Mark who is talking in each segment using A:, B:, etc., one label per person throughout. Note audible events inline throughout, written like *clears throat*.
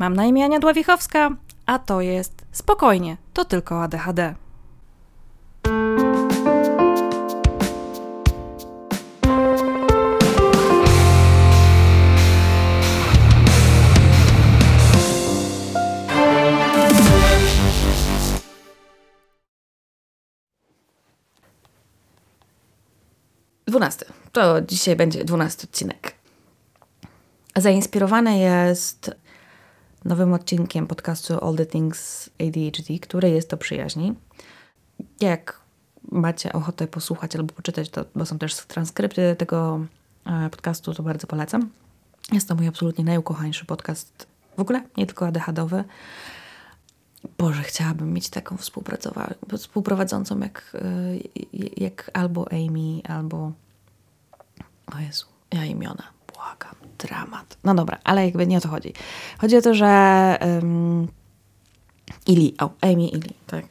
A: Mam na imię Ania Dławichowska, a to jest Spokojnie, to tylko ADHD. Dwunasty. To dzisiaj będzie dwunasty odcinek. Zainspirowany jest nowym odcinkiem podcastu All the Things ADHD, który jest o przyjaźni. Jak macie ochotę posłuchać albo poczytać, to, bo są też transkrypty tego e, podcastu, to bardzo polecam. Jest to mój absolutnie najukochańszy podcast w ogóle, nie tylko ADHDowy. Boże, chciałabym mieć taką współprowadzącą jak, e, jak albo Amy, albo o Jezu, ja imiona, dramat. No dobra, ale jakby nie o to chodzi. Chodzi o to, że um, Ili, o, Amy Ili, tak.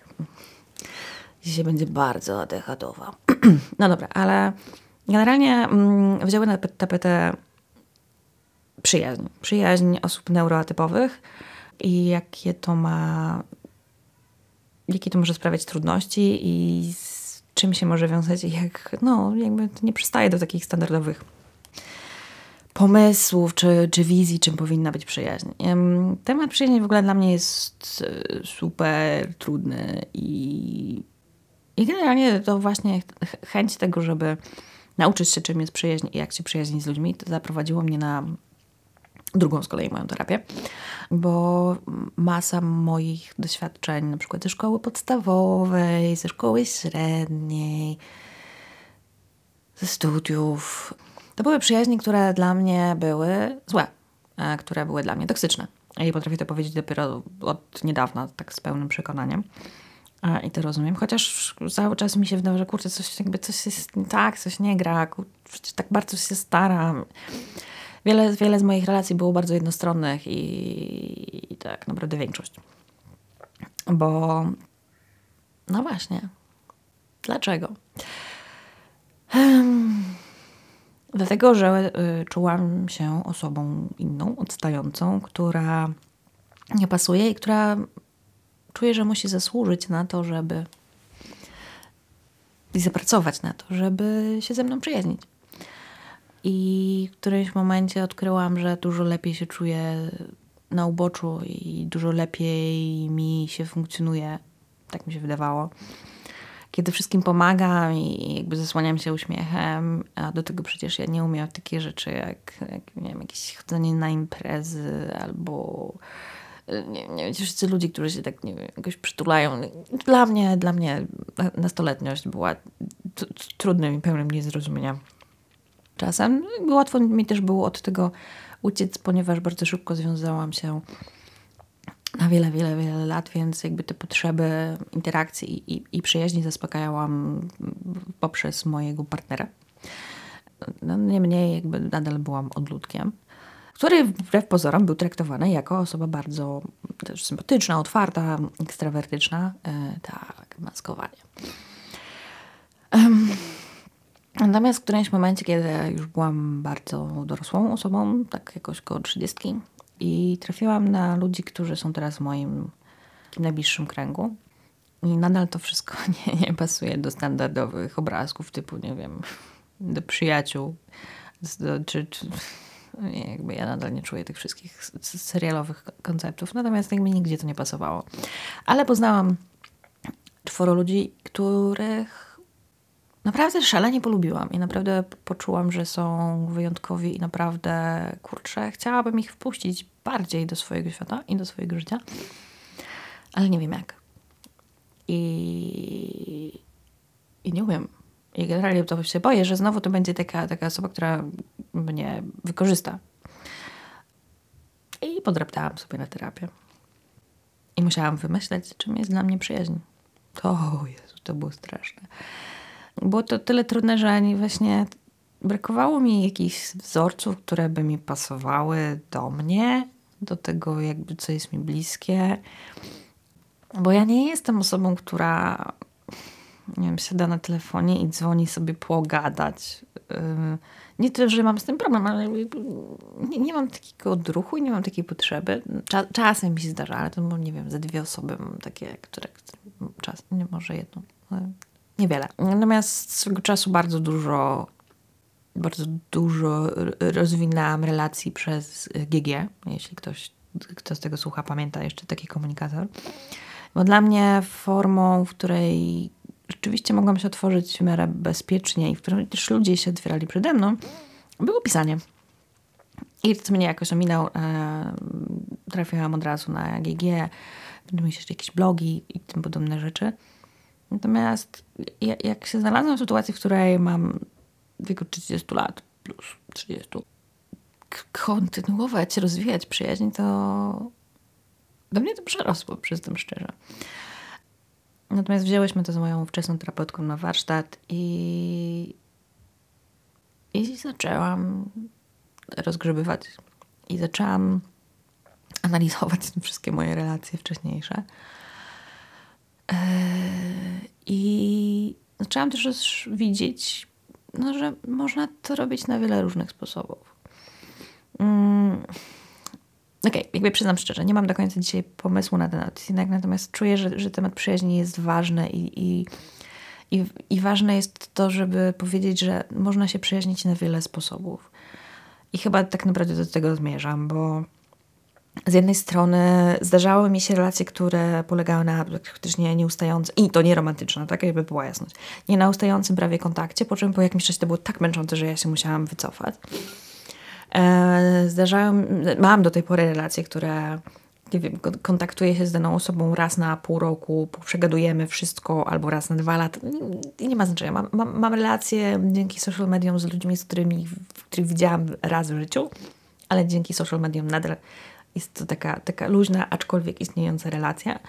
A: Dzisiaj będzie bardzo adechadowa. *clears throat* no dobra, ale generalnie um, wzięły na tapetę przyjaźń. Przyjaźń osób neuroatypowych i jakie to ma jakie to może sprawiać trudności i z czym się może wiązać i jak, no, jakby nie przystaje do takich standardowych pomysłów czy, czy wizji, czym powinna być przyjaźń. Temat przyjaźni w ogóle dla mnie jest e, super trudny i, i generalnie to właśnie chęć tego, żeby nauczyć się, czym jest przyjaźń i jak się przyjaźnić z ludźmi, to zaprowadziło mnie na drugą z kolei moją terapię, bo masa moich doświadczeń, na przykład ze szkoły podstawowej, ze szkoły średniej, ze studiów, to były przyjaźnie, które dla mnie były złe, które były dla mnie toksyczne. I potrafię to powiedzieć dopiero od niedawna, tak z pełnym przekonaniem. I to rozumiem, chociaż cały czas mi się wydaje, że kurczę, coś, jakby coś jest tak, coś nie gra, kurczę, tak bardzo się staram. Wiele, wiele z moich relacji było bardzo jednostronnych i, i tak naprawdę większość. Bo no właśnie, dlaczego? Um, Dlatego, że y, czułam się osobą inną, odstającą, która nie pasuje i która czuje, że musi zasłużyć na to, żeby i zapracować na to, żeby się ze mną przyjaźnić. I w którymś momencie odkryłam, że dużo lepiej się czuję na uboczu i dużo lepiej mi się funkcjonuje, tak mi się wydawało, kiedy wszystkim pomagam i jakby zasłaniam się uśmiechem, a do tego przecież ja nie umiem takie rzeczy jak, jak nie wiem, jakieś chodzenie na imprezy albo nie, nie wiem, wszyscy ludzie, którzy się tak nie wiem, jakoś przytulają. Dla mnie, dla mnie nastoletniość była trudnym i pełnym niezrozumienia czasem. Łatwo mi też było od tego uciec, ponieważ bardzo szybko związałam się na wiele, wiele, wiele lat, więc jakby te potrzeby interakcji i, i przyjaźni zaspokajałam poprzez mojego partnera. No, niemniej jakby nadal byłam odludkiem, który wbrew pozorom był traktowany jako osoba bardzo też sympatyczna, otwarta, ekstrawertyczna. E, tak, maskowanie. Um, natomiast w którymś momencie, kiedy już byłam bardzo dorosłą osobą, tak jakoś koło trzydziestki, i trafiłam na ludzi, którzy są teraz w moim najbliższym kręgu. I nadal to wszystko *laughs* nie, nie pasuje do standardowych obrazków typu, nie wiem, do przyjaciół, do, czy, czy *laughs* nie, jakby ja nadal nie czuję tych wszystkich serialowych konceptów, natomiast jakby nigdzie to nie pasowało. Ale poznałam czworo ludzi, których naprawdę szalenie polubiłam i naprawdę poczułam, że są wyjątkowi i naprawdę, kurczę, chciałabym ich wpuścić bardziej do swojego świata i do swojego życia, ale nie wiem jak. I, i nie umiem. I generalnie to się boję, że znowu to będzie taka, taka osoba, która mnie wykorzysta. I podraptałam sobie na terapię. I musiałam wymyśleć, czym jest dla mnie przyjaźń. To, Jezu, to było straszne było to tyle trudne, że właśnie brakowało mi jakichś wzorców, które by mi pasowały do mnie, do tego jakby co jest mi bliskie. Bo ja nie jestem osobą, która nie wiem, siada na telefonie i dzwoni sobie pogadać. Nie to, że mam z tym problem, ale nie, nie mam takiego odruchu i nie mam takiej potrzeby. Cza, czasem mi się zdarza, ale to nie wiem, ze dwie osoby mam takie, które, które czas, nie może jedną, niewiele. Natomiast z tego czasu bardzo dużo bardzo dużo rozwinęłam relacji przez GG, jeśli ktoś, kto z tego słucha, pamięta jeszcze taki komunikator. Bo dla mnie formą, w której rzeczywiście mogłam się otworzyć w miarę bezpiecznie i w której też ludzie się otwierali przede mną, było pisanie. I to mnie jakoś ominął. E, trafiłam od razu na GG, będę jeszcze jakieś blogi i tym podobne rzeczy. Natomiast jak się znalazłam w sytuacji, w której mam wieku 30 lat plus 30 kontynuować, rozwijać przyjaźń, to do mnie to przerosło, przyznam szczerze. Natomiast wzięłyśmy to z moją wczesną terapeutką na warsztat i, i zaczęłam rozgrzebywać i zaczęłam analizować *laughs* wszystkie moje relacje wcześniejsze. I zaczęłam też widzieć, no, że można to robić na wiele różnych sposobów. Mm Okej, okay, jakby przyznam szczerze, nie mam do końca dzisiaj pomysłu na ten odcinek, natomiast czuję, że, że temat przyjaźni jest ważny i, i, i, i ważne jest to, żeby powiedzieć, że można się przyjaźnić na wiele sposobów. I chyba tak naprawdę do tego zmierzam, bo z jednej strony zdarzały mi się relacje, które polegały na praktycznie nieustającym, i to nie romantyczne, tak jakby była jasność, nie na ustającym prawie kontakcie, po czym po jakimś czasie to było tak męczące, że ja się musiałam wycofać. E, zdarzają, mam do tej pory relacje, które nie wiem, kontaktuję się z daną osobą raz na pół roku, przegadujemy wszystko, albo raz na dwa lata. Nie, nie ma znaczenia. Mam, mam, mam, relacje dzięki social mediom z ludźmi, z którymi, których widziałam raz w życiu, ale dzięki social mediom nadal jest to taka, taka luźna, aczkolwiek istniejąca relacja.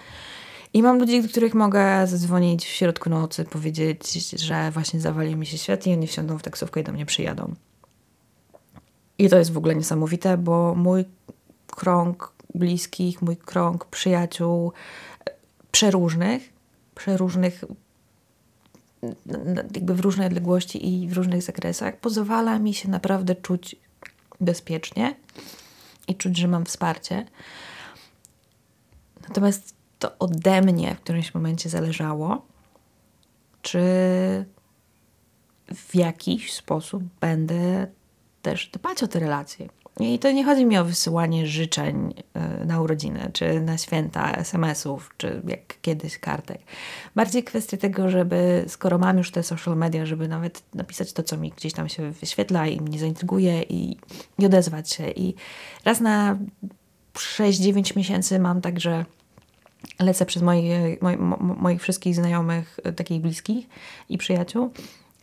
A: I mam ludzi, do których mogę zadzwonić w środku nocy, powiedzieć, że właśnie zawali mi się świat i oni wsiądą w taksówkę i do mnie przyjadą. I to jest w ogóle niesamowite, bo mój krąg bliskich, mój krąg przyjaciół przeróżnych, przeróżnych jakby w różnej odległości i w różnych zakresach pozwala mi się naprawdę czuć bezpiecznie i czuć, że mam wsparcie. Natomiast to ode mnie w którymś momencie zależało, czy w jakiś sposób będę też dbać o te relacje. I to nie chodzi mi o wysyłanie życzeń e, na urodziny, czy na święta, SMS-ów, czy jak kiedyś kartek. Bardziej kwestia tego, żeby skoro mam już te social media, żeby nawet napisać to, co mi gdzieś tam się wyświetla i mnie zaintryguje i, i odezwać się. I raz na 6-9 miesięcy mam także lecę przez moich, wszystkich znajomych, e, takich bliskich i przyjaciół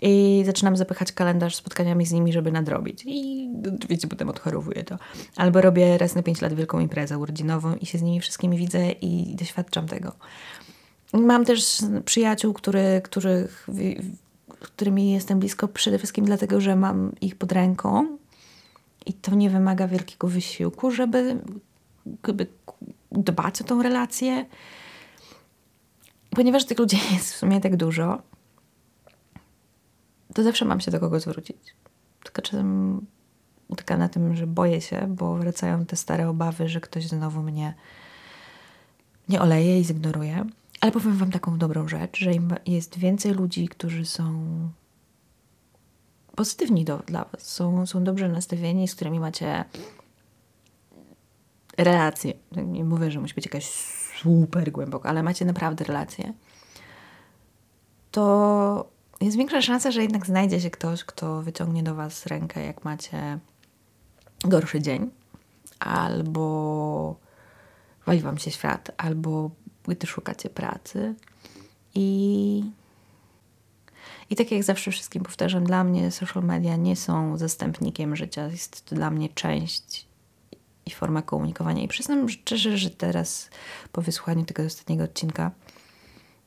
A: i zaczynam zapychać kalendarz spotkaniami z nimi, żeby nadrobić. I wiecie, potem odchorowuję to. Albo robię raz na pięć lat wielką imprezę urodzinową i się z nimi wszystkimi widzę i doświadczam tego. Mam też przyjaciół, który, których, którymi jestem blisko przede wszystkim dlatego, że mam ich pod ręką i to nie wymaga wielkiego wysiłku, żeby, żeby dbać o tą relację. Ponieważ tych ludzi *laughs* jest w sumie tak dużo, to zawsze mam się do kogo zwrócić. Tylko czasem taka na tym, że boję się, bo wracają te stare obawy, że ktoś znowu mnie nie oleje i zignoruje. Ale powiem Wam taką dobrą rzecz, że jest więcej ludzi, którzy są pozytywni do, dla Was, są, są dobrze nastawieni, z którymi macie relacje. Nie mówię, że musi być jakaś super głęboka, ale macie naprawdę relacje. To jest większa szansa, że jednak znajdzie się ktoś, kto wyciągnie do Was rękę, jak macie gorszy dzień, albo wali Wam się świat, albo gdy szukacie pracy. I, I tak jak zawsze wszystkim powtarzam, dla mnie social media nie są zastępnikiem życia, jest to dla mnie część i forma komunikowania. I przyznam szczerze, że teraz po wysłuchaniu tego ostatniego odcinka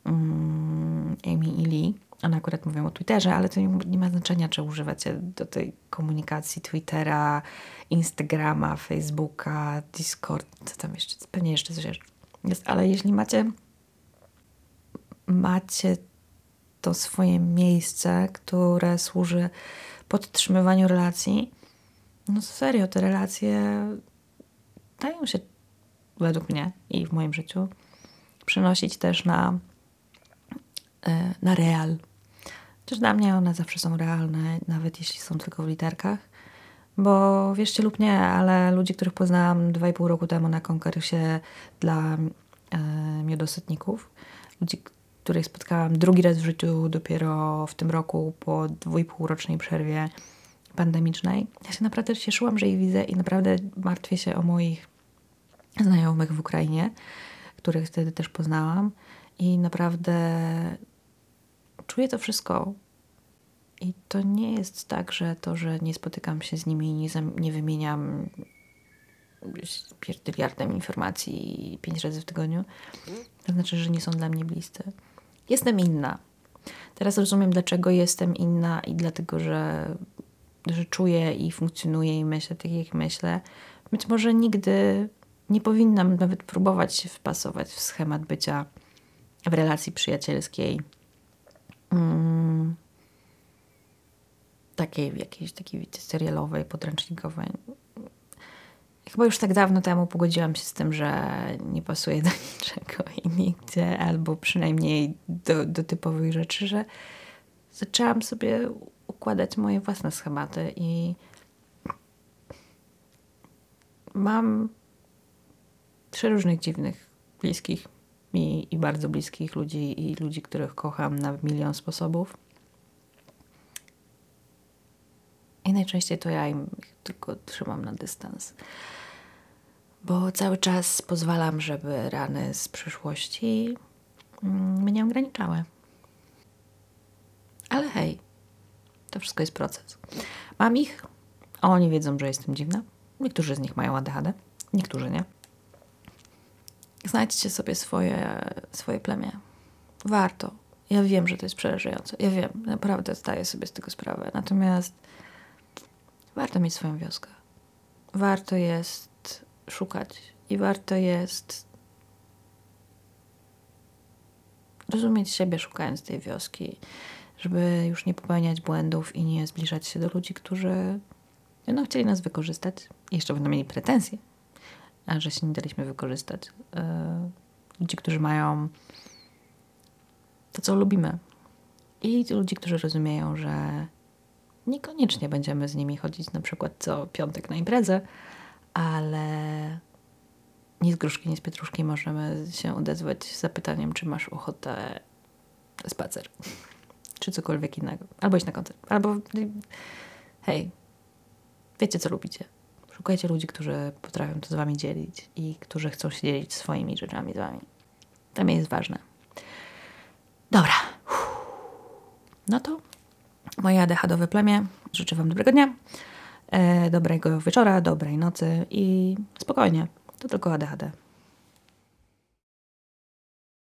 A: um, Amy i Lee one akurat mówią o Twitterze, ale to nie, nie ma znaczenia, czy używacie do tej komunikacji Twittera, Instagrama, Facebooka, Discord, co tam jeszcze, pewnie jeszcze coś jest, ale jeśli macie macie to swoje miejsce, które służy podtrzymywaniu relacji, no serio, te relacje dają się według mnie i w moim życiu przenosić też na, e, na real. Chociaż dla mnie one zawsze są realne, nawet jeśli są tylko w literkach. Bo wierzcie lub nie, ale ludzi, których poznałam 2,5 roku temu na konkursie dla e, miodosytników, ludzi, których spotkałam drugi raz w życiu dopiero w tym roku po dwójpół rocznej przerwie pandemicznej. Ja się naprawdę cieszyłam, że ich widzę i naprawdę martwię się o moich znajomych w Ukrainie, których wtedy też poznałam i naprawdę czuję to wszystko. I to nie jest tak, że to, że nie spotykam się z nimi i nie, nie wymieniam pierdyliardem informacji pięć razy w tygodniu, to znaczy, że nie są dla mnie bliscy. Jestem inna. Teraz rozumiem, dlaczego jestem inna i dlatego, że, że czuję i funkcjonuję i myślę tak, jak myślę. Być może nigdy nie powinnam nawet próbować się wpasować w schemat bycia w relacji przyjacielskiej. Mm, takiej jakiejś takiej serialowej, podręcznikowej. Chyba już tak dawno temu pogodziłam się z tym, że nie pasuje do *laughs* niczego i nigdzie, albo przynajmniej do, do typowych rzeczy, że zaczęłam sobie układać moje własne schematy i mam trzy różnych dziwnych, bliskich mi i bardzo bliskich ludzi i ludzi, których kocham na milion sposobów. I najczęściej to ja im tylko trzymam na dystans. Bo cały czas pozwalam, żeby rany z przyszłości mm, mnie ograniczały. Ale hej, to wszystko jest proces. Mam ich, a oni wiedzą, że jestem dziwna. Niektórzy z nich mają ADHD, niektórzy nie. Znajdźcie sobie swoje, swoje plemię. Warto. Ja wiem, że to jest przerażające. Ja wiem, naprawdę zdaję sobie z tego sprawę. Natomiast warto mieć swoją wioskę. Warto jest szukać i warto jest rozumieć siebie szukając tej wioski, żeby już nie popełniać błędów i nie zbliżać się do ludzi, którzy no, chcieli nas wykorzystać i jeszcze będą mieli pretensje a że się nie daliśmy wykorzystać. E, ludzi, którzy mają to, co lubimy. I ludzi, którzy rozumieją, że niekoniecznie będziemy z nimi chodzić na przykład co piątek na imprezę, ale nie z gruszki, nie z pietruszki możemy się odezwać z zapytaniem, czy masz ochotę spacer, *laughs* czy cokolwiek innego. Albo iść na koncert, albo hej, wiecie, co lubicie. Szukajcie ludzi, którzy potrafią to z wami dzielić i którzy chcą się dzielić swoimi rzeczami z wami. To mi jest ważne. Dobra. No to moje ADHD plemię. Życzę wam dobrego dnia, e, dobrego wieczora, dobrej nocy i spokojnie. To tylko ADHD.